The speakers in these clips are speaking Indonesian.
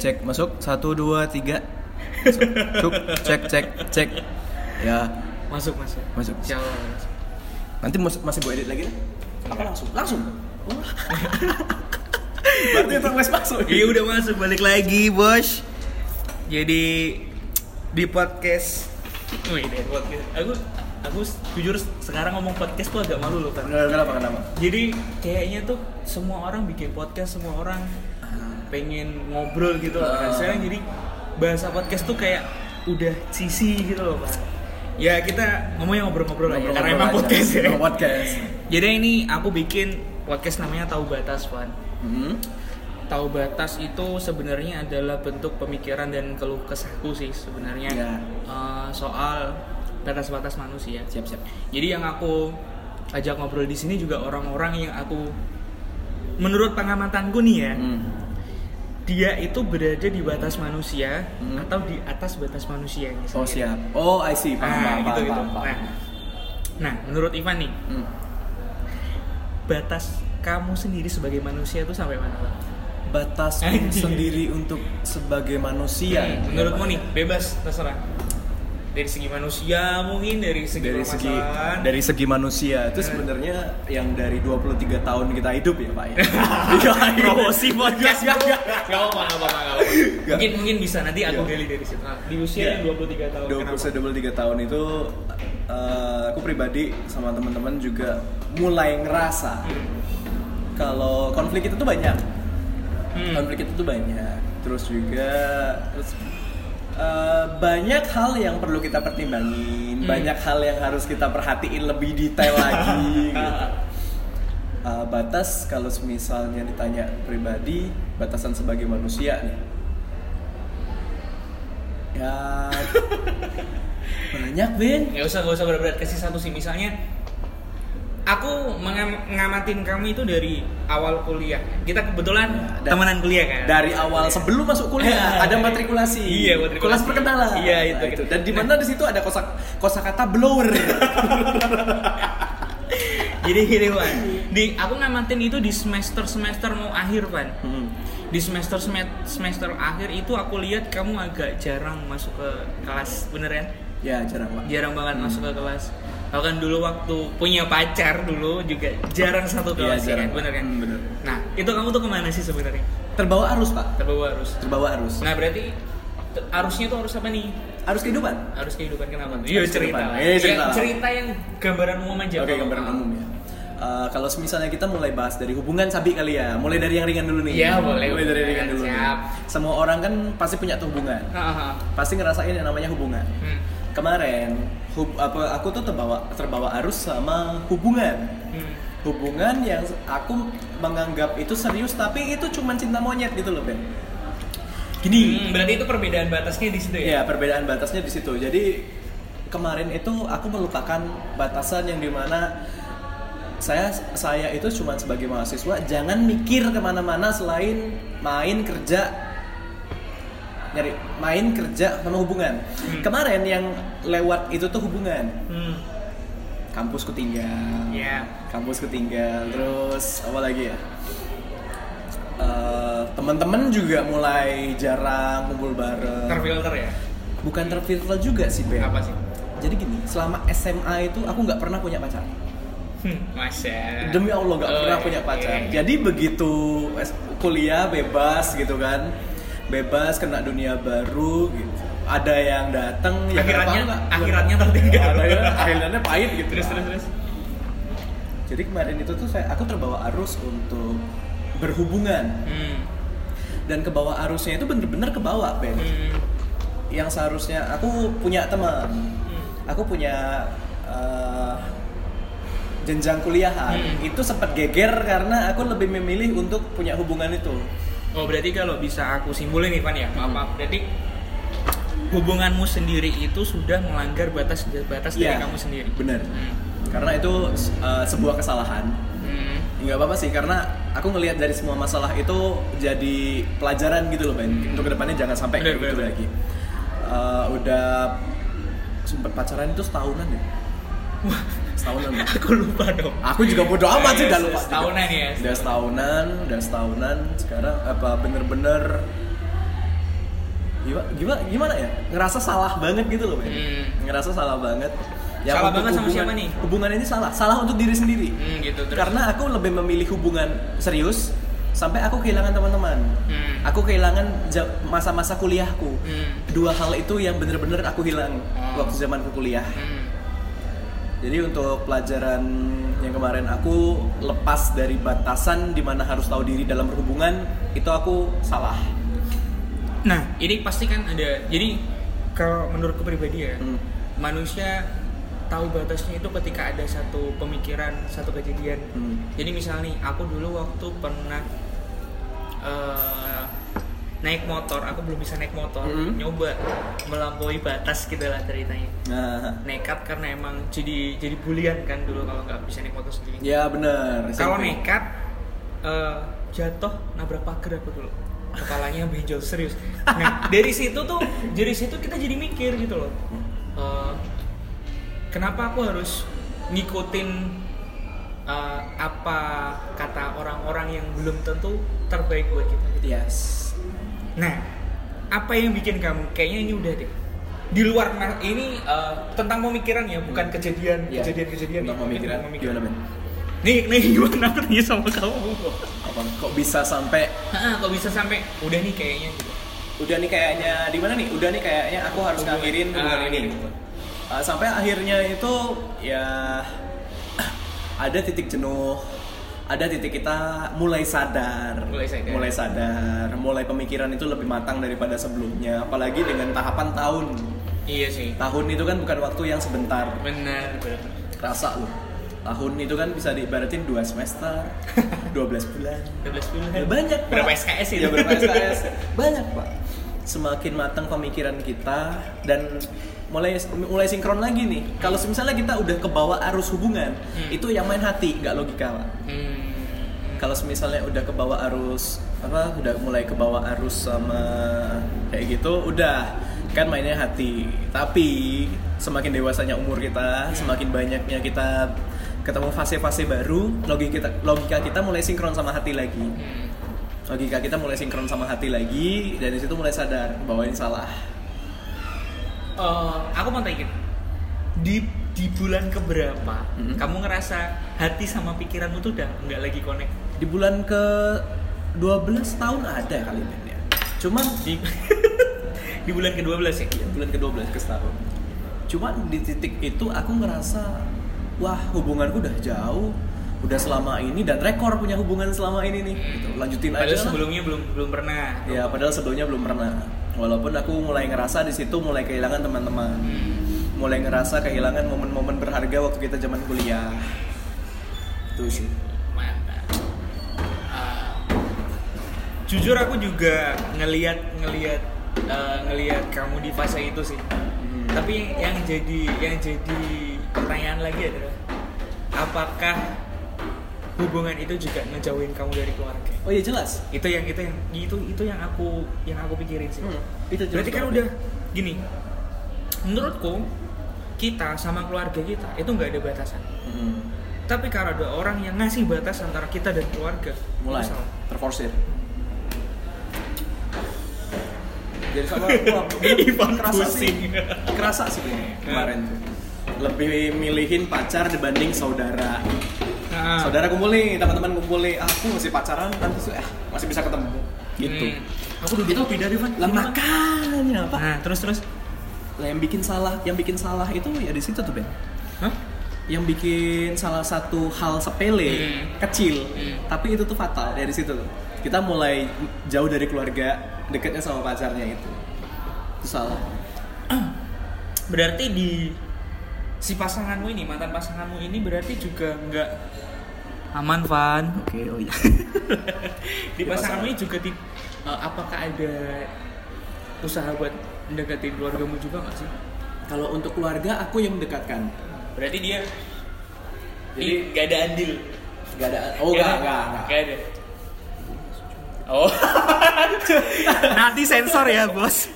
cek masuk satu dua tiga cuk cek cek cek ya Masuk, masuk. Masuk. Insya Allah. masuk. nanti masih gue edit lagi apa langsung langsung Oh. berarti wes masuk Iya udah masuk balik lagi bos. Jadi di podcast, wih deh podcast. Aku aku jujur sekarang ngomong podcast tuh agak malu loh kan. kenapa kenapa Jadi kayaknya tuh semua orang bikin podcast, semua orang pengen ngobrol gitu loh. Nah, Ah. sekarang jadi bahasa podcast tuh kayak udah sisi gitu loh pak. Ya kita ngomongnya ngobrol-ngobrol aja karena emang aja. podcast ya. Podcast Jadi ini aku bikin podcast namanya Tahu Batas Pan. hmm. Tahu batas itu sebenarnya adalah bentuk pemikiran dan keluh kesahku sih sebenarnya Ya. Eh, soal batas-batas manusia. siap siap Jadi yang aku ajak ngobrol di sini juga orang-orang yang aku menurut pengamatanku nih ya, hmm. Dia itu berada di batas manusia Hmm. atau di atas batas manusia misalnya. oh siap oh I see paham Nah, paham, gitu paham, gitu. paham. Nah, nah, menurut Ivan nih, Hmm. batas kamu sendiri sebagai manusia itu sampai mana, batas sendiri untuk sebagai manusia Hmm, menurutmu nih bebas terserah dari segi manusia mungkin dari segi dari segi dari segi manusia itu sebenarnya yang dari 23 tahun kita hidup ya pak ya Iya, iya. promosi podcast Nggak, bro. nggak, Gak apa-apa. Nggak. Mungkin mungkin bisa nanti aku Iya. gali dari situ. Nah, di usia Iya. yang 23 tahun. 20 kenapa? 23 tahun itu eh, aku pribadi sama teman-teman juga mulai ngerasa kalau konflik itu tuh banyak Hmm. konflik itu tuh banyak terus juga terus eh, banyak hal yang perlu kita pertimbangin Hmm. banyak hal yang harus kita perhatiin lebih detail lagi gitu. Eh, batas kalau misalnya ditanya pribadi batasan sebagai manusia nih ya banyak Ben Gak usah, gak usah berat-berat kasih satu sih misalnya aku mengam- ngamatin kamu itu dari awal kuliah. Kita kebetulan Ya, temenan kuliah kan. dari awal sebelum masuk kuliah ada matrikulasi Iya, matrikulasi. kelas perkenalan Iya, itu, Nah, gitu. dan di mana di situ ada kosa kosakata blower Jadi gini Wan, di aku ngamatin itu di semester semester mau akhir Wan. Hmm. Di semester semester akhir itu aku lihat kamu agak jarang masuk ke kelas, bener kan? ya jarang pak Jarang banget masuk ke kelas. Aku kan dulu waktu punya pacar dulu juga jarang satu Iya, kelas ya jarang, kan, bener kan? Hmm, bener. Nah itu kamu tuh ke mana sih sebenarnya? terbawa arus pak Terbawa arus. terbawa arus Nah berarti arusnya tuh arus apa nih? arus kehidupan Arus kehidupan kenapa? Arus Iya cerita. kehidupan. lah. Iya, cerita. Ya, cerita yang gambaran umum aja. oke gambaran umum ya Eh, kalau misalnya kita mulai bahas dari hubungan sabi kali ya mulai dari yang ringan dulu nih Iya, boleh, mulai dari ringan dulu nih. Siap. semua orang kan pasti punya tuh hubungan Ah, ah, ah. pasti ngerasain yang namanya hubungan Hmm. Kemarin hub, apa aku tuh terbawa terbawa arus sama hubungan Hmm. hubungan yang aku menganggap itu serius tapi itu cuma cinta monyet gitu loh Ben gini Hmm, berarti itu perbedaan batasnya di situ ya ya? perbedaan batasnya di situ jadi kemarin itu aku melupakan batasan yang di mana saya saya itu cuma sebagai mahasiswa jangan mikir ke mana-mana selain main kerja nyari main kerja sama hubungan Hmm. kemarin yang lewat itu tuh hubungan Hmm. kampusku tinggal Ya. kampusku tinggal terus apa lagi ya Eh, teman-teman juga mulai jarang kumpul bareng Terfilter ya? bukan terfilter juga sih Ben Apa sih? jadi gini selama SMA itu aku nggak pernah punya pacar Hmm, Masya. demi Allah nggak Oh, pernah iya, punya pacar iya. jadi begitu kuliah bebas gitu kan bebas kena dunia baru gitu ada yang datang ya Akhiratnya- kenapa nggak? akhiratnya tertinggal. ada ya akhiratnya pahit gitu Terus terus terus. jadi kemarin itu tuh saya aku terbawa arus untuk berhubungan Hmm. dan kebawa arusnya itu bener-bener kebawa Ben Hmm. yang seharusnya aku punya teman Hmm. aku punya eh, jenjang kuliahan Hmm. itu sempat geger karena aku lebih memilih untuk punya hubungan itu Oh berarti kalau bisa aku simpulin nih ya, maaf Hmm. maaf. Berarti hubunganmu sendiri itu sudah melanggar batas batas dari Iya, kamu sendiri. bener Hmm. karena itu eh, sebuah kesalahan Hmm. nggak apa-apa sih karena aku ngelihat dari semua masalah itu jadi pelajaran gitu loh Ben untuk ke depannya jangan sampai Bener, gitu bener. lagi Eh, udah sempet pacaran itu setahunan ya setahunan. Aku lupa dong. Aku juga bodo amat sih Eh, udah lupa. setahunan ya, Udah setahunan, udah setahunan. Sekarang apa bener-bener gimana gimana, gimana ya ngerasa salah banget gitu loh men Hmm. ngerasa salah banget Ya, Salah banget sama hubungan- siapa nih? hubungan ini salah salah untuk diri sendiri Hmm, gitu terus. karena aku lebih memilih hubungan serius sampai aku kehilangan teman-teman Hmm. aku kehilangan masa-masa kuliahku Hmm. dua hal itu yang bener-bener aku hilang Oh. waktu zaman kuliah Hmm. Jadi untuk pelajaran yang kemarin aku lepas dari batasan di mana harus tahu diri dalam berhubungan itu aku salah Nah, ini pasti kan ada. Jadi kalau menurutku pribadi ya, Hmm. manusia tahu batasnya itu ketika ada satu pemikiran, satu kejadian. Hmm. Jadi misalnya nih, aku dulu waktu pernah eh, naik motor, aku belum bisa naik motor, Hmm. nyoba melampaui batas gitu lah ceritanya. nah Nekat karena emang jadi jadi bulian kan dulu kalau nggak bisa naik motor sendiri. ya benar Kalau nekat eh, jatuh nabrak pagar aku dulu. Kepalanya benjol serius. Nah, dari situ tuh dari situ kita jadi mikir gitu loh. Eh, kenapa aku harus ngikutin eh, apa kata orang-orang yang belum tentu terbaik buat kita gitu. yes Nah, apa yang bikin kamu kayaknya ini udah deh di luar nah, ini eh, tentang pemikiran ya, bukan kejadian, Ya. kejadian-kejadian Tentang nih, pemikiran tentang gimana men Nih, nih gimana tanya sama kamu? apa kok bisa sampai kok bisa sampai udah nih kayaknya gitu. udah nih kayaknya di mana nih udah nih kayaknya aku harus Hubungan. ngakhirin hubungan Ah, ini gitu. Uh, sampai akhirnya itu ya ada titik jenuh ada titik kita mulai sadar Mulai sadar. mulai sadar mulai pemikiran itu lebih matang daripada sebelumnya apalagi dengan tahapan tahun Iya sih. tahun itu kan bukan waktu yang sebentar Benar, benar. rasa loh tahun itu kan bisa diibaratin dua semester 12 bulan 12 bulan. Ya, banyak Pak. Berapa SKS itu? Ya berapa SKS? banyak pak. Semakin matang pemikiran kita dan mulai mulai sinkron lagi nih. Kalau misalnya kita udah kebawa arus hubungan, Hmm. itu yang main hati, nggak logika pak. Hmm. Kalau misalnya udah kebawa arus apa, udah mulai kebawa arus sama kayak gitu, udah kan mainnya hati. Tapi semakin dewasanya umur kita, semakin banyaknya kita ketemu fase-fase baru, logika kita, logika kita mulai sinkron sama hati lagi Hmm. logika kita mulai sinkron sama hati lagi dan di situ mulai sadar bahwa ini salah Eh, aku mau tanya gini. di di bulan keberapa Mhm. kamu ngerasa hati sama pikiranmu tuh udah nggak lagi connect di bulan ke 12 tahun ada kali Ben ya cuman di di bulan ke-12 ya ya, bulan ke 12 ke setahun cuman di titik itu aku ngerasa wah hubunganku udah jauh udah selama ini dan rekor punya hubungan selama ini nih gitu. lanjutin padahal aja lah. sebelumnya belum belum pernah ya padahal sebelumnya belum pernah walaupun aku mulai ngerasa di situ mulai kehilangan teman-teman. Hmm. mulai ngerasa kehilangan momen-momen berharga waktu kita zaman kuliah. Itu sih. Mantap. Ah, jujur aku juga ngelihat ngelihat eh, ngelihat kamu di fase itu sih. Hmm. tapi yang jadi yang jadi pertanyaan lagi adalah apakah hubungan itu juga ngejauhin kamu dari keluarga. Oh iya jelas. Itu yang itu yang itu itu yang aku yang aku pikirin sih. Hmm, itu jelas berarti kan udah gini menurutku kita sama keluarga kita itu nggak ada batasan. Hmm. tapi kalau ada orang yang ngasih batas antara kita dan keluarga mulai terforsir. Jadi sama Ivan kerasa sih pusing. kerasa sih kemarin. Tuh lebih milihin pacar dibanding saudara Nah, saudara kumpul nih teman-teman kumpul nih. Aku masih pacaran nanti tuh eh masih bisa ketemu. Gitu. Hmm. aku duduk kopi dari Van. Lah makanya apa nah terus terus. Lah yang bikin salah yang bikin salah itu ya di situ tuh Ben. Hah? yang bikin salah satu hal sepele Hmm. kecil Hmm. tapi itu tuh fatal dari situ tuh. Kita mulai jauh dari keluarga dekatnya sama pacarnya itu. Itu salah. Berarti di si pasanganmu ini mantan pasanganmu ini berarti juga nggak aman Van. Oke oh iya. Di pasanganmu ini juga di, eh, apakah ada usaha buat mendekatin keluargamu juga nggak sih? Kalau untuk keluarga aku yang mendekatkan. Berarti dia Jadi- nggak ada andil. Nggak ada oh nggak nggak Nggak ada? oh. Nanti sensor ya bos.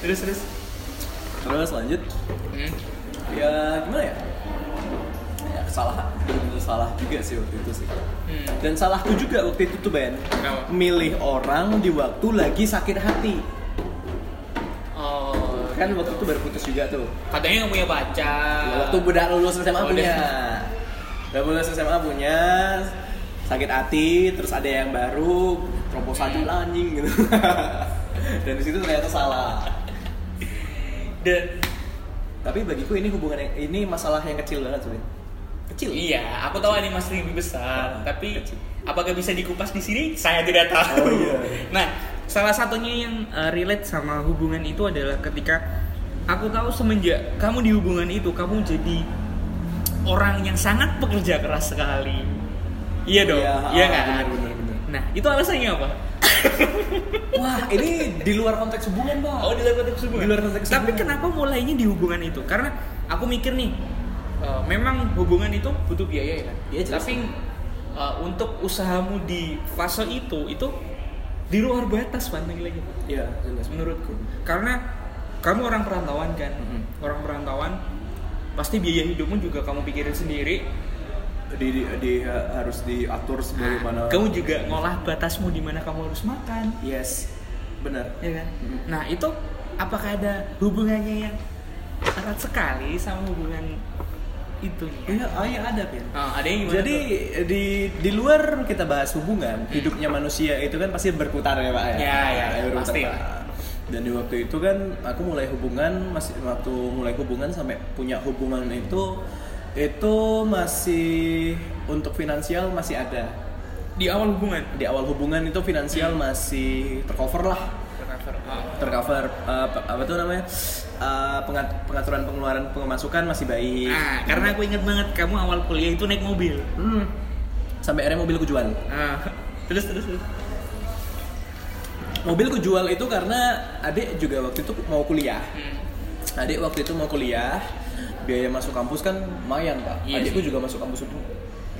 Terus terus terus lanjut hmm. ya gimana ya, ya salah benar-benar salah juga sih waktu itu sih Hmm. dan salahku juga waktu itu tuh Ben Kenapa? milih orang di waktu lagi sakit hati Oh, kan waktu itu baru putus juga tuh katanya nggak punya pacar. Ya, waktu udah lulus SMA Oh, punya udah. lulus SMA punya sakit hati terus ada yang baru proposal Hmm. anjing gitu dan di situ ternyata salah Dan tapi bagiku ini hubungan yang ini masalah yang kecil banget sebenarnya kecil iya, aku tahu ini masih lebih besar, Ah, tapi kecil. apakah bisa dikupas di sini? Saya tidak tahu. Oh, iya. Nah, salah satunya yang uh, relate sama hubungan itu adalah ketika aku tahu semenjak kamu di hubungan itu kamu jadi orang yang sangat pekerja keras sekali. Iya dong, Iya, iya ah, kan? Nah, itu alasannya apa? wah ini di luar konteks hubungan pak Oh di luar konteks hubungan. Di luar konteks Tapi hubungan. kenapa mulainya di hubungan itu? Karena aku mikir nih, uh, memang hubungan itu butuh biaya ya kan. Iya, jelas. Tapi uh, untuk usahamu di fase itu itu di luar batas pan lagi iya jelas menurutku. Karena kamu orang perantauan kan, Mhm. orang perantauan pasti biaya hidupmu juga kamu pikirin sendiri. Di, di, di- harus diatur sebagaimana kamu juga ngolah batasmu di mana kamu harus makan, yes benar ya kan? Mhm. Nah itu apakah ada hubungannya yang erat sekali sama hubungan itu? iya ah, iya ada Ben Oh, ada yang? Jadi tuh? di di luar kita bahas hubungan, hidupnya manusia itu kan pasti berputar ya pak ya. Ya, ya, ya, berputar, pasti. Pak. Dan di waktu itu kan aku mulai hubungan masih waktu mulai hubungan sampai punya hubungan itu itu masih untuk finansial masih ada. di awal hubungan Di awal hubungan itu finansial masih tercover lah, Cover. Tercover eh, apa, tuh namanya Eh, pengat- pengaturan pengeluaran pemasukan masih baik. Nah, karena aku inget banget kamu awal kuliah itu naik mobil. Hmm. Sampai akhirnya mobilku jual. Nah, terus terus. terus. Mobilku jual itu karena adik juga waktu itu mau kuliah. Hmm. Adik waktu itu mau kuliah, biaya masuk kampus kan lumayan pak. Iya Adikku juga masuk kampus itu.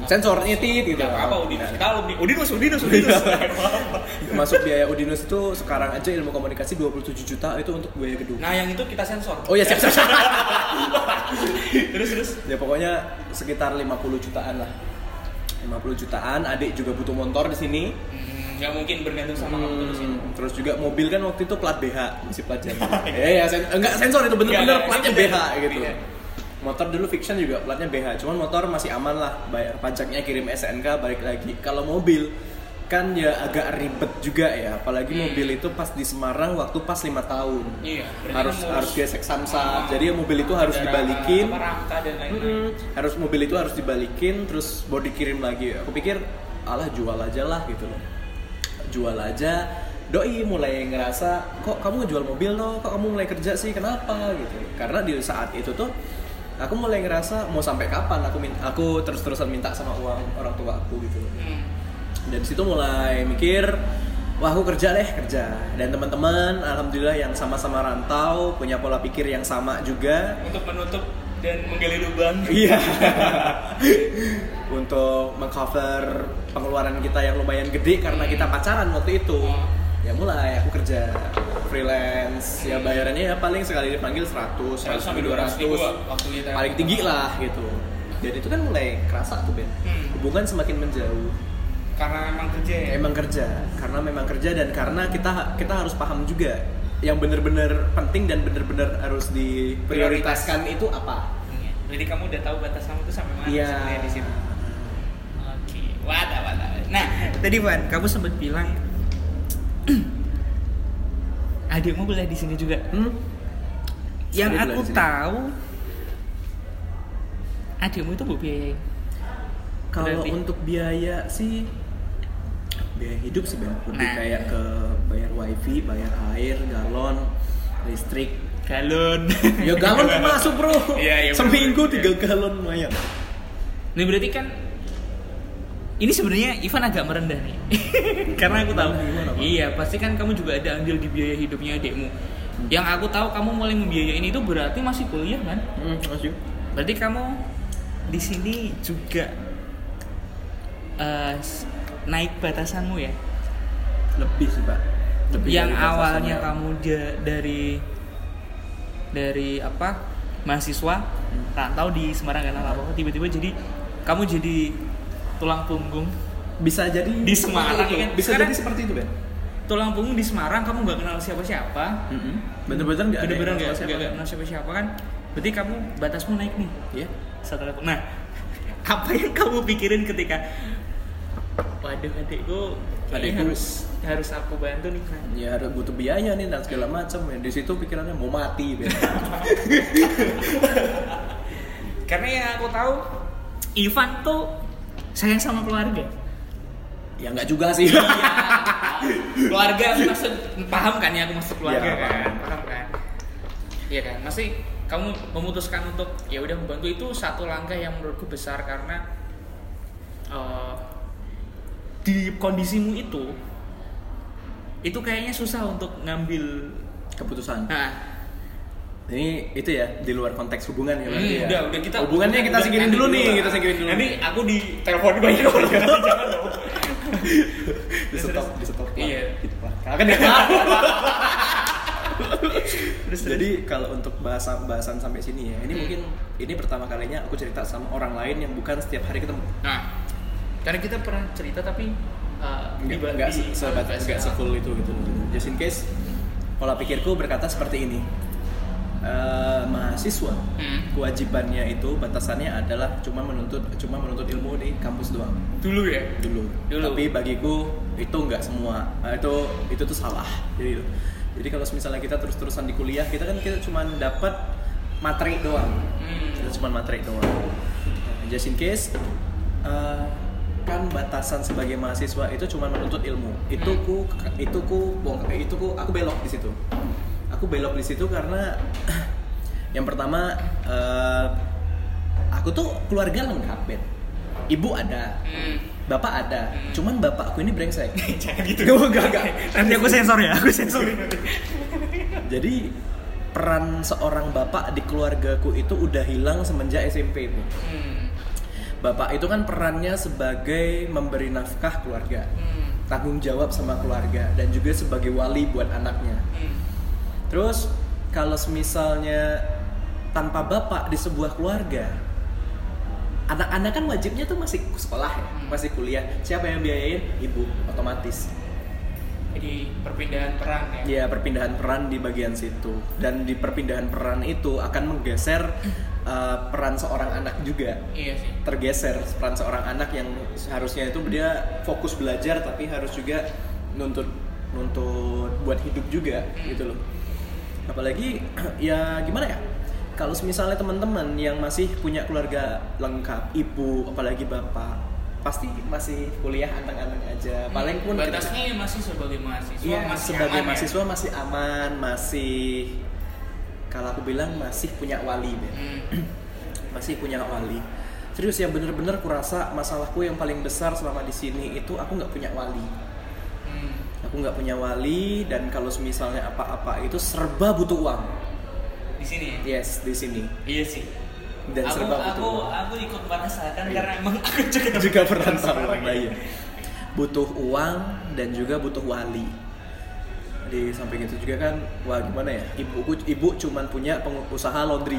Sensor nyetit gitu. Gak apa Udinus. Kita alumni. Udinus, Udinus, Udinus. Masuk biaya Udinus itu sekarang aja ilmu komunikasi 27 juta itu untuk biaya gedung. Nah, yang itu kita sensor. Oh ya siap siap. siap. terus terus. ya pokoknya sekitar 50 jutaan lah. 50 jutaan, adik juga butuh motor di sini. Hmm, Gak mungkin bergantung sama kamu terus ya. Hmm, terus juga mobil kan waktu itu plat BH masih plat. Eh ya sen- enggak sensor itu bener-bener platnya BH gitu. iya. Motor dulu fiction juga platnya BH, cuman motor masih aman lah, bayar pajaknya kirim SNK balik lagi. Kalau mobil kan ya agak ribet juga ya, apalagi Hmm. mobil itu pas di Semarang waktu pas lima tahun. Iya. harus kamu harus gesek samsat, jadi ya mobil itu harus dibalikin. Apa dan lain-lain. Mm-mm. harus mobil itu harus dibalikin terus baru dikirim lagi aku pikir alah jual aja lah gitu loh jual aja doi mulai ngerasa kok kamu jual mobil loh kok kamu mulai kerja sih kenapa gitu karena di saat itu tuh aku mulai ngerasa mau sampai kapan aku min- aku terus terusan minta sama uang orang tua aku gitu Hmm. dan situ mulai mikir wah aku kerja deh kerja dan teman-teman alhamdulillah yang sama-sama rantau punya pola pikir yang sama juga Untuk menutup dan menggali lubang. Iya. Untuk mengcover pengeluaran kita yang lumayan gede karena kita pacaran waktu itu. Oh. Ya mulai aku kerja freelance. Ya bayarannya ya paling sekali dipanggil 100, 100 sampai 200. waktu kita Paling tinggi lah gitu. Dan itu kan mulai kerasa tuh Ben. Hmm. Hubungan semakin menjauh. karena memang kerja ya. Emang kerja, karena memang kerja dan karena kita kita harus paham juga yang bener-bener penting dan bener-bener harus diprioritaskan itu apa. Iya. Jadi kamu udah tahu batas kamu tuh sampai mana Iya. sebenarnya di situ. Oke, wadah wadah. Nah, tadi Van, kamu sempat bilang adikmu kuliah di sini juga. Hmm? Yang aku tahu adikmu itu bu biayain. Kalau untuk biaya sih biaya hidup sih Bang. lebih Nah. kayak ke bayar wifi, bayar air, galon, listrik. Galon. Ya galon termasuk bro. Iya, iya, Seminggu tiga galon lumayan. Ini berarti kan ini sebenarnya Ivan agak merendah nih. Karena aku tahu. Gimana, iya, pasti kan kamu juga ada andil di biaya hidupnya adikmu. Yang aku tahu kamu mulai membiayain itu berarti masih kuliah kan? Hmm, masih. Berarti kamu di sini juga s- naik batasanmu ya. Lebih sih pak. Lebih yang awalnya kamu da- dari dari apa mahasiswa rantau di Semarang kan apa tiba-tiba jadi kamu jadi tulang punggung. Bisa jadi Di Semarang, itu. ya kan? bisa Sekarang- jadi seperti itu Ben. tulang punggung di Semarang kamu nggak kenal siapa-siapa? Bener-bener nggak ada bener-bener nggak kenal siapa-siapa kan? Berarti kamu batasmu naik nih. Iya. setelah nah apa yang kamu pikirin ketika waduh adikku Adikku. harus harus aku bantu nih kan ya ada butuh biaya nih dan segala macam ya di situ pikirannya mau mati karena yang aku tahu Ivan tuh sayang sama keluarga? Ya nggak juga sih. Keluarga maksud paham kan ya aku maksud keluarga Ya, kan? Paham. paham kan? Iya kan? Masih kamu memutuskan untuk ya udah membantu itu satu langkah yang menurutku besar karena eh, di kondisimu itu itu kayaknya susah untuk ngambil keputusan. Nah ini itu ya di luar konteks hubungan ya berarti hmm, ya. udah udah kita hubungannya kita singkirin dulu nih kita singkirin dulu. Nanti aku di telepon banyak orang jangan dong. di stop di stop Iya. kan ya jadi kalau untuk bahasan bahasan sampai sini ya ini Hmm. mungkin ini pertama kalinya aku cerita sama orang lain yang bukan setiap hari ketemu. Nah, karena kita pernah cerita tapi uh, nggak di- nggak di- se- sebat di- nggak sefull itu gitu. Just in case pola pikirku berkata Eh, mahasiswa Hmm. kewajibannya itu batasannya adalah cuma menuntut cuma menuntut ilmu di kampus doang dulu ya. dulu. Dulu. Tapi bagiku itu nggak semua. Nah, itu itu tuh salah. Jadi jadi kalau misalnya kita terus-terusan di kuliah, kita kan kita cuma dapat materi doang. Hmm. Kita cuma materi doang. Nah, just in case eh, kan batasan sebagai mahasiswa itu cuma menuntut ilmu. Itu Hmm. ku itu ku itu ku aku belok di situ. Aku belok di situ karena yang pertama eh, aku tuh keluarga lengkap, Ben. Ibu ada, Hmm. Bapak ada, Hmm. cuman bapakku ini brengsek. Jangan gitu. Enggak, enggak, enggak. Nanti aku sensor ya, aku sensor. Jadi peran seorang bapak di keluargaku itu udah hilang semenjak SMP Bu. Hmm. Bapak itu kan perannya sebagai memberi nafkah keluarga, Hmm. tanggung jawab sama keluarga dan juga sebagai wali buat anaknya. Hmm. Terus kalau misalnya tanpa bapak di sebuah keluarga, anak-anak kan wajibnya tuh masih sekolah ya, Hmm. masih kuliah. Siapa yang biayain? Ibu, otomatis. Jadi perpindahan peran ya. Ya perpindahan peran di bagian situ dan di perpindahan peran itu akan menggeser uh, peran seorang anak juga Iya sih. tergeser peran seorang anak yang seharusnya itu dia fokus belajar tapi harus juga nuntut nuntut buat hidup juga Hmm. gitu loh apalagi ya gimana ya kalau misalnya teman-teman yang masih punya keluarga lengkap ibu apalagi bapak pasti masih kuliah anteng-anteng aja paling pun kita- batasnya masih sebagai mahasiswa Iya, masih sebagai aman ya? mahasiswa masih aman, masih kalau aku bilang masih punya wali. Hmm. masih punya wali. Serius yang bener-bener kurasa masalahku yang paling besar selama di sini itu aku nggak punya wali. Aku nggak punya wali dan kalau misalnya apa-apa itu serba butuh uang. Di sini ya. Yes, di sini. Iya sih. Dan aku, serba aku, butuh uang. aku ikut merasakan Iya. karena emang aku juga juga perantau ya. iya. Butuh uang dan juga butuh wali. Di samping itu juga kan, wah gimana ya? Ibuku, ibu cuman punya pengusaha laundry.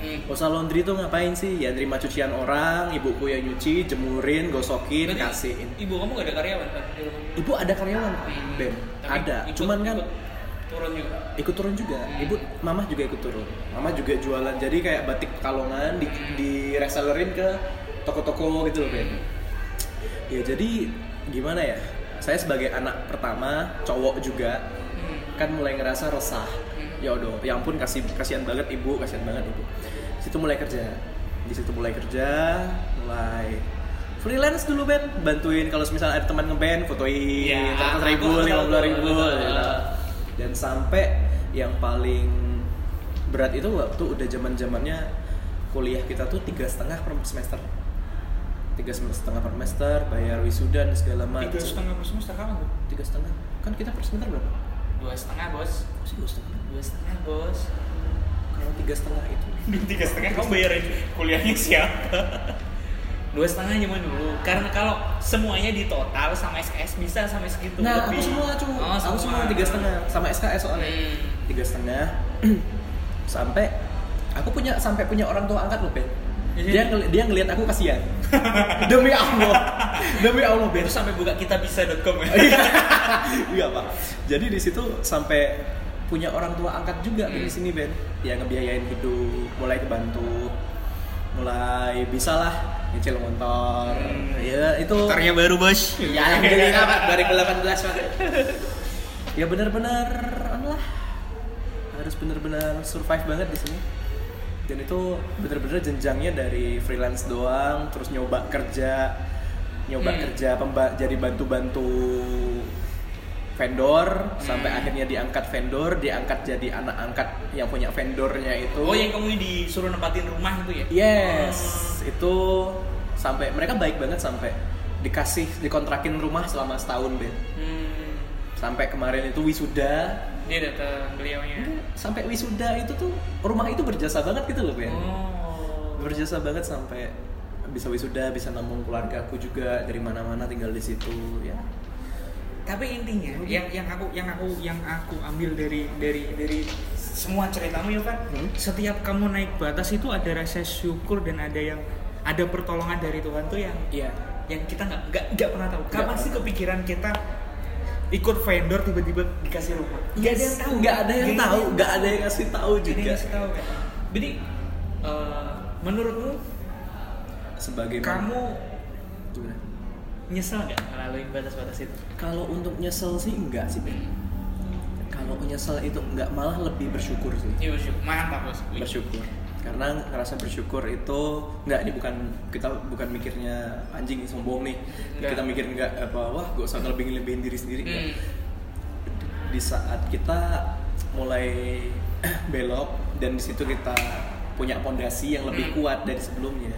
Hmm. Usaha laundry tuh ngapain sih? Ya terima cucian orang, ibuku yang nyuci, jemurin, gosokin, Berarti kasihin. Ibu kamu gak ada karyawan kan? Ibu ada karyawan, Hmm. Bem. Tapi Ada. ikut- Cuman kan ikut turun juga. ikut turun juga. Hmm. Ibu, mama juga ikut turun. Mama juga jualan. Jadi kayak batik Pekalongan di, di resellerin ke toko-toko gitu loh, Ben. Ya jadi gimana ya? Saya sebagai anak pertama, cowok juga, Hmm. kan mulai ngerasa resah. Ya udah, ya ampun kasih kasihan banget ibu, kasihan banget ibu. Situ mulai kerja. Di situ mulai kerja, mulai freelance dulu Ben, bantuin kalau misalnya ada teman ngeband, fotoin, Ya, seratus ribu, lima puluh ribu, gitu. dan sampai yang paling berat itu waktu udah zaman zamannya kuliah kita tuh tiga setengah per semester, tiga setengah per semester, bayar wisuda dan segala macam. Tiga setengah per semester kapan tuh? Tiga setengah, kan kita per semester berapa? Dua setengah bos. Masih dua setengah. Dua setengah bos. Kalau tiga setengah itu tiga setengah kamu bayarin kuliahnya siapa? Dua setengah zaman dulu. Karena kalau semuanya di total sama SKS bisa sampai segitu. Nah, aku lebih. semua cu, Oh, aku semua tiga setengah sama SKS soalnya Hmm. tiga setengah sampai aku punya sampai punya orang tua angkat loh Ben dia ngel- dia ngelihat aku kasihan demi allah demi allah Ben Itu sampai buka kitabisa.com ya. iya pak jadi di situ sampai punya orang tua angkat juga Hmm. di sini Ben yang ngebiayain hidup mulai kebantu mulai bisa lah nyicil motor Hmm. ya itu Motornya baru bos. ya alhamdulillah pak 2018 pak ya benar-benar lah harus benar-benar survive banget di sini dan itu benar-benar jenjangnya dari freelance doang terus nyoba kerja nyoba Hmm. kerja pemba- jadi bantu-bantu vendor sampai Hmm. akhirnya diangkat vendor diangkat jadi anak angkat yang punya vendornya itu Oh yang kamu disuruh nempatin rumah itu ya? Yes, itu sampai mereka baik banget sampai dikasih dikontrakin rumah selama setahun Ben. Hmm. Sampai kemarin itu wisuda, Dia datang beliaunya. sampai wisuda itu tuh rumah itu berjasa banget gitu loh Ben. Oh. Berjasa banget sampai bisa wisuda, bisa nampung keluargaku juga dari mana-mana tinggal di situ ya. Tapi intinya yang yang aku yang aku yang aku ambil dari dari dari semua ceritamu ya kan, Hmm. setiap kamu naik batas itu ada rasa syukur dan ada yang ada pertolongan dari Tuhan tuh yang Iya. yang kita nggak nggak nggak pernah tahu. Kapan sih kepikiran kita ikut vendor tiba-tiba dikasih rumah? Nggak ada yang tahu. Nggak ada yang tahu, nggak ada yang kasih tahu Nggak ada yang juga. ngasih tahu kan. Jadi eh, menurutmu Sebagai kamu? Nyesel nggak melalui batas-batas itu? Kalau untuk nyesel sih enggak sih Ben. Kalau nyesel itu enggak malah lebih bersyukur sih. Iya bersyukur. Mantap bos. Bersyukur karena ngerasa bersyukur itu nggak ini bukan kita bukan mikirnya anjing sombong nih Nggak. kita mikir nggak apa wah gak usah ngelebihin lebihin diri sendiri. Hmm. di saat kita mulai belok dan di situ kita punya pondasi yang lebih Hmm. kuat dari sebelumnya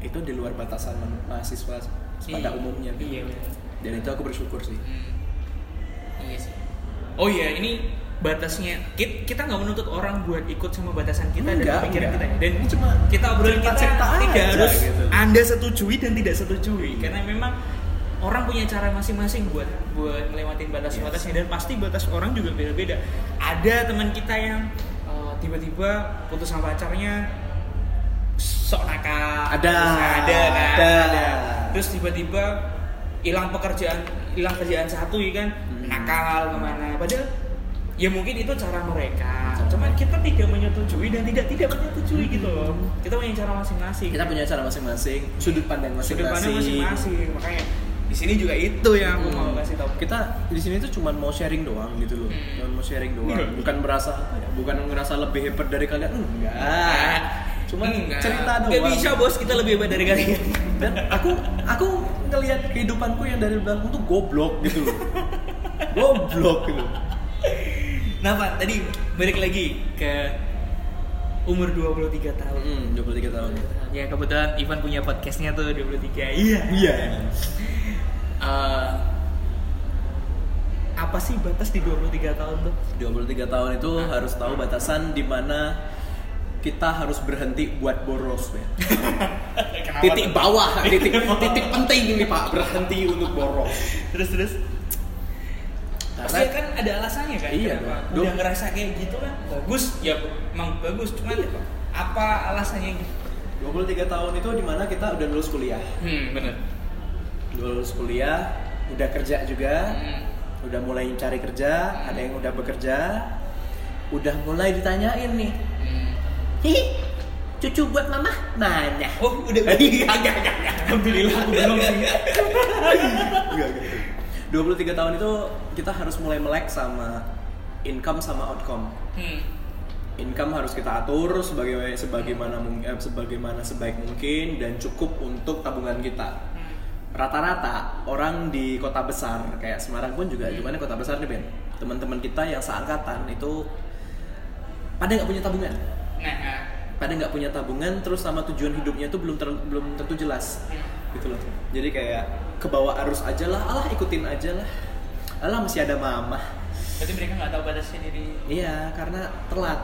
itu di luar batasan ma- mahasiswa pada Iya. umumnya Iya benar. dan itu aku bersyukur sih Hmm. Iya sih. Oh iya, ini batasnya kita, nggak menuntut orang buat ikut sama batasan kita Enggak, dan pikiran enggak. kita dan Ini cuma kita obrolin kita tidak aja harus gitu. anda setujui dan tidak setujui karena memang orang punya cara masing-masing buat buat melewatin batas-batasnya dan pasti batas orang juga beda-beda ada teman kita yang uh, tiba-tiba putus sama pacarnya sok nakal. Ada. Ada kan? Ada. terus tiba-tiba hilang pekerjaan hilang kerjaan satu ya kan? Hmm. nakal ke mana. Padahal ya mungkin itu cara mereka. Cuman kita tidak menyetujui dan tidak tidak menyetujui gitu loh. Kita punya cara masing-masing. Kita punya cara masing-masing sudut pandang sudut masing-masing. pandang masing-masing. Makanya di sini juga itu yang aku mau kasih tahu. Kita di sini tuh cuman mau sharing doang gitu loh. Hmm. cuman mau sharing doang. Bukan merasa ya? Bukan ngerasa lebih hebat dari kalian? Enggak cuman Enggak. cerita doang. Nggak bisa bos. Kita lebih hebat dari kalian. Dan aku aku ngelihat kehidupanku yang dari belakang tuh goblok gitu loh. Goblok gitu. Nah pak tadi balik lagi ke umur 23 tahun. Hmm, 23 tahun. Ya kebetulan Ivan punya podcastnya tuh 23 iya. Iya. Eh, apa sih batas di 23 tahun tuh 23 tahun itu harus tahu batasan di mana kita harus berhenti buat boros ya. Titik bawah titik titik penting ini pak. Berhenti untuk boros. Terus terus? Pasti kan ada alasannya kan Iya kenapa? Dong. udah ngerasa kayak gitu kan? Bagus ya emang bagus cuman apa alasannya? gitu 23 tahun itu di mana kita udah lulus kuliah. Hmm bener. Udah lulus kuliah udah kerja juga Hmm. udah mulai cari kerja ada yang udah bekerja udah mulai ditanyain nih Hmm. hihi cucu buat mama mana oh udah Iya, enggak, enggak, enggak. alhamdulillah aku belum sih Enggak, gitu. 23 tahun itu kita harus mulai melek sama income sama outcome. hmm. Income harus kita atur sebagai sebagaimana eh, sebagaimana sebaik mungkin dan cukup untuk tabungan kita. Hmm. Rata-rata orang di kota besar kayak Semarang pun juga gimana kota besar nih Ben. Teman-teman kita yang seangkatan itu pada nggak punya tabungan. Nah. Pada nggak punya tabungan terus sama tujuan hidupnya itu belum ter- belum tentu jelas. Hmm. gitu loh. Jadi kayak kebawa arus aja lah alah ikutin aja lah. Alah masih ada mama. Berarti mereka nggak tahu batasnya diri. Iya karena telat.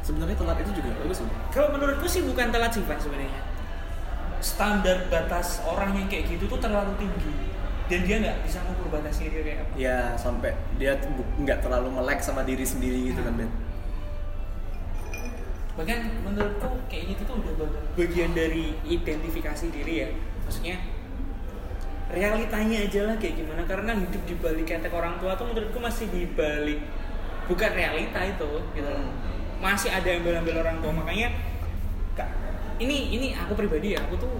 Sebenarnya telat itu juga bagus kalau menurutku sih bukan telat sih Pak sebenarnya. Standar batas orang yang kayak gitu tuh terlalu tinggi. Dan dia nggak bisa ngukur batasnya dia kayak apa. Ya sampai dia nggak terlalu melek sama diri sendiri gitu kan Ben bahkan menurutku kayak gitu tuh udah bag- bagian dari identifikasi diri ya maksudnya realitanya aja lah kayak gimana karena hidup di balik ketek orang tua tuh menurutku masih di balik bukan realita itu gitu loh. masih ada yang ambil orang tua makanya Kak, ini ini aku pribadi ya aku tuh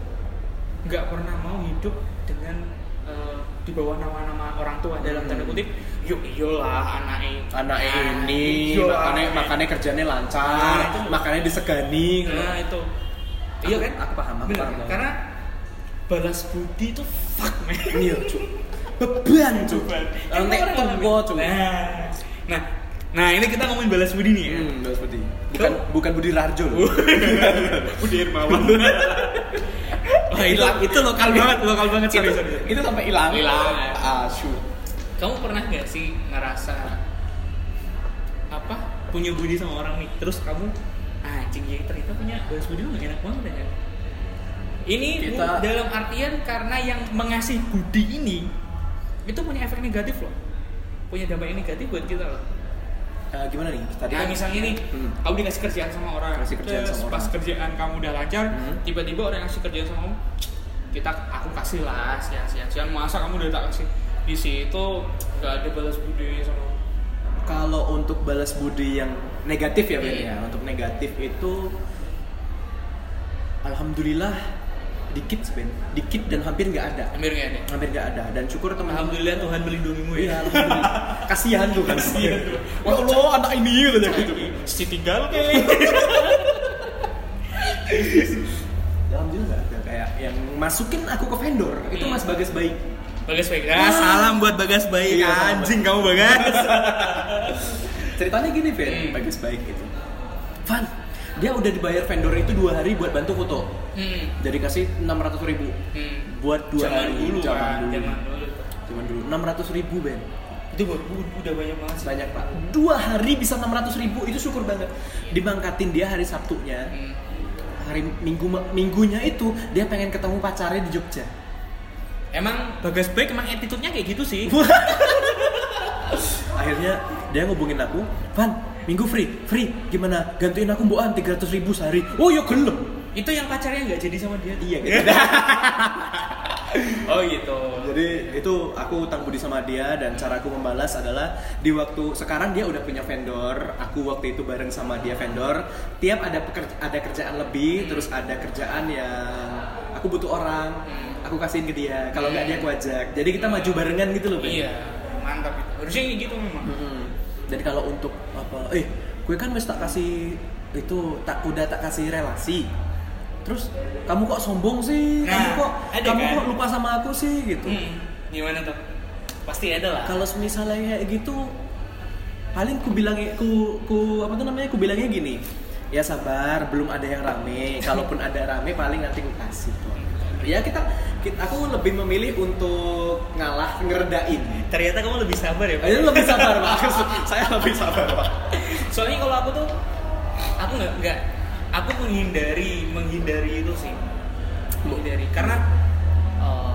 nggak pernah mau hidup dengan eh, di bawah nama-nama orang tua dalam tanda Hmm. kutip yuk iyalah anak Nah, ini iyalah, makannya anaknya. makannya kerjanya Nah, lancar itu. makannya disegani nah itu. Iya kan? aku paham, aku Bener, paham. karena balas budi itu fuck man iya cu beban cu Beban. nanti Kan orang tua cu nah. Nah nah ini kita ngomongin balas budi nih ya. Hmm Balas Budi. Bukan bukan Budi Rarjo loh Budi Hermawan Wah, itu, itu lokal banget, lokal banget. Sorry, sorry, sorry. itu sampai hilang. Hilang. ah shoot Kamu pernah nggak sih ngerasa apa punya budi sama orang nih, terus kamu "Ah, anjing ya ternyata punya balas budi lu nggak enak banget ya? Ini Kita- dalam artian karena yang mengasih budi ini itu punya efek negatif loh, punya dampak yang negatif buat kita loh. Eh, gimana nih tadi Nah, kan- misalnya nih, Hmm. kamu dikasih kerjaan sama orang, Kasih kerjaan terus sama pas orang. kerjaan kamu udah lancar, Hmm. tiba-tiba orang yang kasih kerjaan sama kamu, kita aku kasih lah, sia-sia. Masa kamu udah tak kasih di situ nggak ada balas budi sama kalau untuk balas budi yang negatif ya Ben Hmm. ya untuk negatif itu alhamdulillah dikit Ben dikit dan hampir nggak ada Hampir nggak ada. hampir nggak ada dan syukur teman Alhamdulillah Tuhan melindungimu Iya, ya. alhamdulillah. Kasihan tuh kan. Kasihan tuh. Ya Allah, anak ini gitu gitu. Si tinggal kayak. Alhamdulillah nggak ada kayak yang masukin aku ke vendor itu Hmm. Mas Bagas baik. Bagas baik. Ah, salam buat Bagas baik. Iya. Anjing kamu Bagas. Ceritanya gini, Fen, Hmm. Bagas baik itu. Van, dia udah dibayar vendor itu dua hari buat bantu foto. hmm. Jadi kasih 600 ribu Hmm. buat dua Zaman hari. dulu zaman dulu. zaman dulu. Zaman dulu 600 ribu Ben. Itu buat udah banyak banget sih. Banyak pak. Dua hari bisa 600 ribu itu syukur banget. Dibangkatin dia hari Sabtunya. Hmm. Hari minggu minggunya itu dia pengen ketemu pacarnya di Jogja. Emang Bagas baik emang attitude-nya kayak gitu sih. akhirnya dia ngubungin aku Van minggu free free. Gimana? Gantiin aku mbokan 300 ribu sehari. Oh ya gelem. Itu yang pacarnya nggak jadi sama dia? Iya. Gitu oh gitu. Jadi itu aku utang budi sama dia dan cara aku membalas adalah di waktu sekarang dia udah punya vendor aku waktu itu bareng sama dia vendor. Tiap ada peker- ada kerjaan lebih terus ada kerjaan yang aku butuh orang. Hmm. Aku kasihin ke dia kalau nggak dia aku ajak jadi kita maju barengan gitu loh Ben. iya mantap itu harusnya gitu memang. Dan kalau untuk apa? Eh, gue kan wis tak kasih itu tak udah tak kasih relasi. Terus kamu kok sombong sih? kamu Nah, kok ada kamu kan? kok lupa sama aku sih gitu. Hmm, gimana tuh pasti ada lah Kalau misalnya kayak gitu paling ku bilangnya ku ku apa tuh namanya? Ku bilangnya gini. Ya sabar, belum ada yang rame. Kalaupun ada rame paling nanti ku kasih kok. Ya kita, kita aku lebih memilih untuk ngalah ngeredain. ternyata kamu lebih sabar ya Pak? Ini lebih sabar pak. Saya lebih sabar pak. soalnya kalau aku tuh aku nggak nggak aku menghindari menghindari itu sih menghindari karena eh,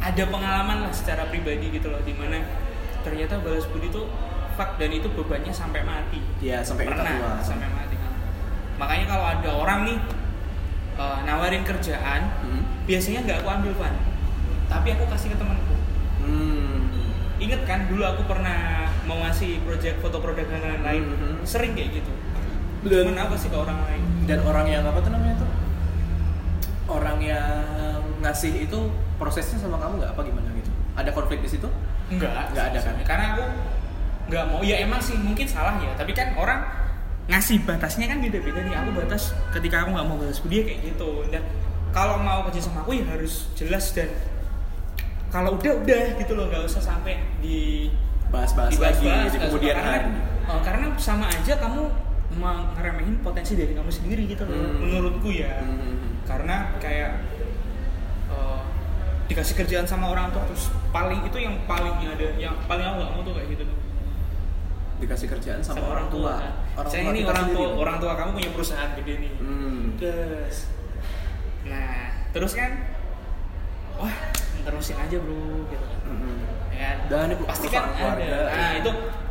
ada pengalaman lah secara pribadi gitu loh di mana ternyata balas budi tuh fuck dan itu bebannya sampai mati Ya sampai tua. pernah sampai mati makanya kalau ada orang nih eh, nawarin kerjaan Hmm. biasanya nggak aku ambil van tapi aku kasih ke temanku Hmm. Ingat kan dulu aku pernah mau ngasih project foto produk dan lain-lain Mhm. sering kayak gitu. Dan- Cuman apa sih ke orang lain? Dan orang yang apa tuh namanya tuh? Orang yang ngasih itu prosesnya sama kamu nggak apa gimana gitu? Ada konflik di situ? Enggak, Nggak ada kan? Karena aku nggak mau. Ya emang sih mungkin salah ya. Tapi kan orang ngasih batasnya kan beda-beda nih. Aku batas ketika aku nggak mau balas budi ya kayak gitu. Dan kalau mau kerja sama aku ya harus jelas dan kalau udah udah gitu loh nggak usah sampai di Bahas-bahas lagi di nggak kemudian karena, hari. oh, karena sama aja kamu ngeremehin potensi dari kamu sendiri gitu loh Hmm. menurutku ya Hmm. karena kayak eh, dikasih kerjaan sama orang tua terus paling itu yang paling ada yang paling aku gak mau tuh kayak gitu tuh Dikasih kerjaan sama, orang tua. kan. Orang saya tua ini orang tua sendiri. orang tua kamu punya perusahaan gede nih Hmm. terus nah terus kan wah terusin aja bro gitu kan Hmm. ya kan? Dan ini pasti kan perusahaan ada keluarga. nah itu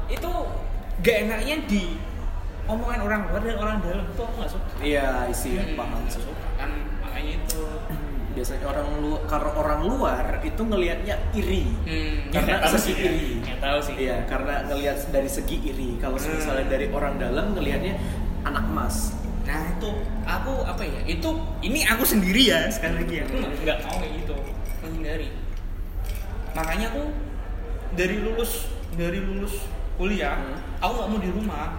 itu gak enaknya di omongan orang luar dan orang dalam itu aku nggak suka iya isi Hmm, paham sih suka kan itu biasanya orang lu karena orang luar itu ngelihatnya iri hmm, karena tahu segi sih ya. iri nggak tahu sih iya karena ngelihat dari segi iri kalau Hmm. misalnya dari orang dalam ngelihatnya anak emas Nah itu aku apa ya? Itu ini aku sendiri ya sekali lagi aku nggak- nggak mau kayak gitu menghindari. Makanya aku dari lulus dari lulus kuliah Hmm. aku nggak mau di rumah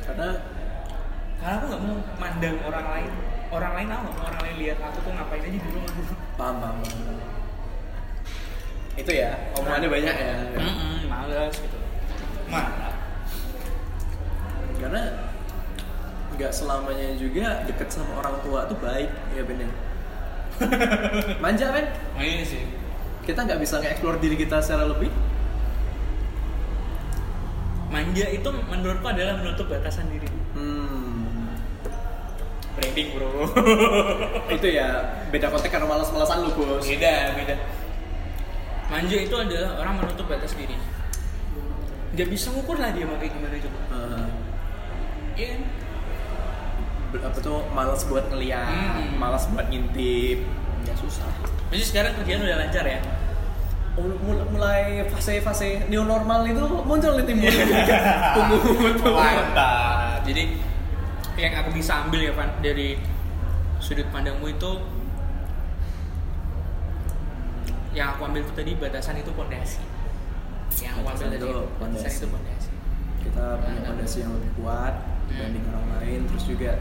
karena karena aku nggak mau mandang orang lain orang lain aku nggak? Orang lain lihat aku tuh ngapain aja di rumah paham paham, itu ya omongannya banyak ya. Mm-mm, males gitu. Malah karena nggak selamanya juga deket sama orang tua tuh baik ya bener. Manja kan nah, ini sih. Kita nggak bisa nge-explore diri kita secara lebih? Manja itu menurutku adalah menutup batasan diri. Hmm, branding bro. Itu ya beda konteks karena malas-malasan lu bos. Beda beda. Manja itu adalah orang menutup batas diri. Nggak bisa ngukur lah dia mau kayak gimana coba. Eh, iya. Kan? be- apa tuh malas buat ngeliat Hmm. malas buat ngintip. Ya susah. Jadi sekarang kerjaan udah lancar ya? Mul- mulai fase-fase new normal itu muncul nih timbul pungut mantap. Jadi yang aku bisa ambil ya Van dari sudut pandangmu itu yang aku ambil itu tadi batasan itu pondasi. Yang aku ambil tadi itu batasan pondasi. itu pondasi. kita punya fondasi yang lebih kuat dibanding orang lain. Terus juga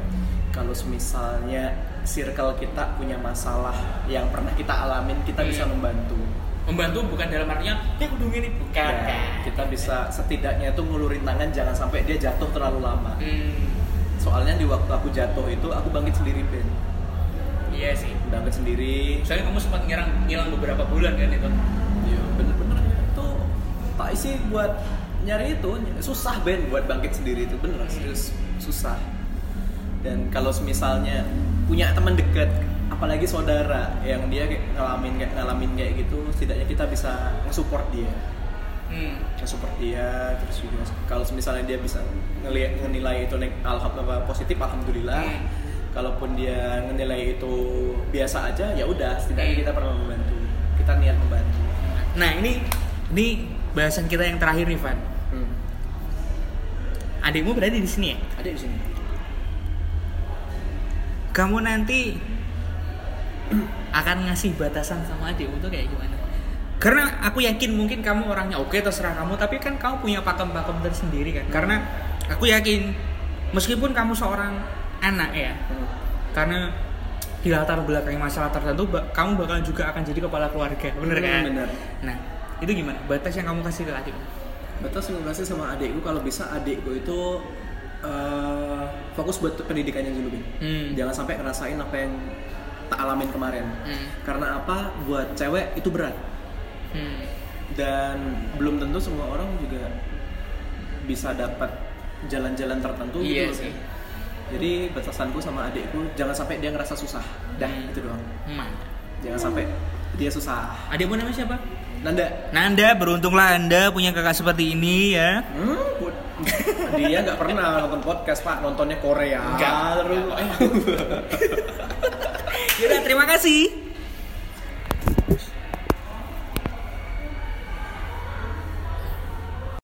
kalau misalnya circle kita punya masalah yang pernah kita alamin kita bisa Hmm. membantu. Membantu bukan dalam artinya ya aku dong ini. Bukan Ya, kan kita bisa setidaknya itu ngulurin tangan jangan sampai dia jatuh terlalu lama. Hmm, soalnya di waktu aku jatuh itu aku bangkit sendiri Ben. Iya sih. Bangkit sendiri. Soalnya kamu sempat ngilang ngilang beberapa bulan kan itu? Iya bener-bener. Itu tak isi buat nyari itu susah Ben buat bangkit sendiri itu. Bener serius. Susah. Dan kalau misalnya punya teman dekat apalagi saudara yang dia kayak ngalamin kayak ngalamin kayak gitu setidaknya kita bisa nge-support dia hmm. nge-support dia terus juga kalau misalnya dia bisa ngelihat ngenilai itu alhamdulillah positif alhamdulillah Hmm. kalaupun dia ngenilai itu biasa aja ya udah setidaknya Hmm. kita pernah membantu kita niat membantu nah ini ini bahasan kita yang terakhir nih Van hmm. adikmu berada di sini ya ada di sini kamu nanti akan ngasih batasan sama adikmu tuh kayak gimana? Karena aku yakin mungkin kamu orangnya oke terserah kamu, tapi kan kamu punya pakem-pakem tersendiri kan. Karena aku yakin meskipun kamu seorang anak ya, Hmm. karena di latar belakang masalah tertentu kamu bakal juga akan jadi kepala keluarga, bener Hmm, kan? bener. Nah, itu gimana? Batas yang kamu kasih ke adikmu? batas yang kasih sama adikku kalau bisa adikku itu eh, fokus buat pendidikannya dulu. Hmm. jangan sampai ngerasain apa yang tak alamin kemarin Hmm. karena apa buat cewek itu berat Hmm. dan belum tentu semua orang juga bisa dapat jalan-jalan tertentu Iya gitu loh. sih. jadi batasanku sama adikku jangan sampai dia ngerasa susah dah Hmm. itu doang Mantap. jangan sampai dia susah Adikmu namanya siapa? Nanda Nanda, beruntunglah Anda punya kakak seperti ini ya. Hmm, dia nggak pernah nonton podcast pak nontonnya Korea Enggak. terus Yaudah, terima kasih.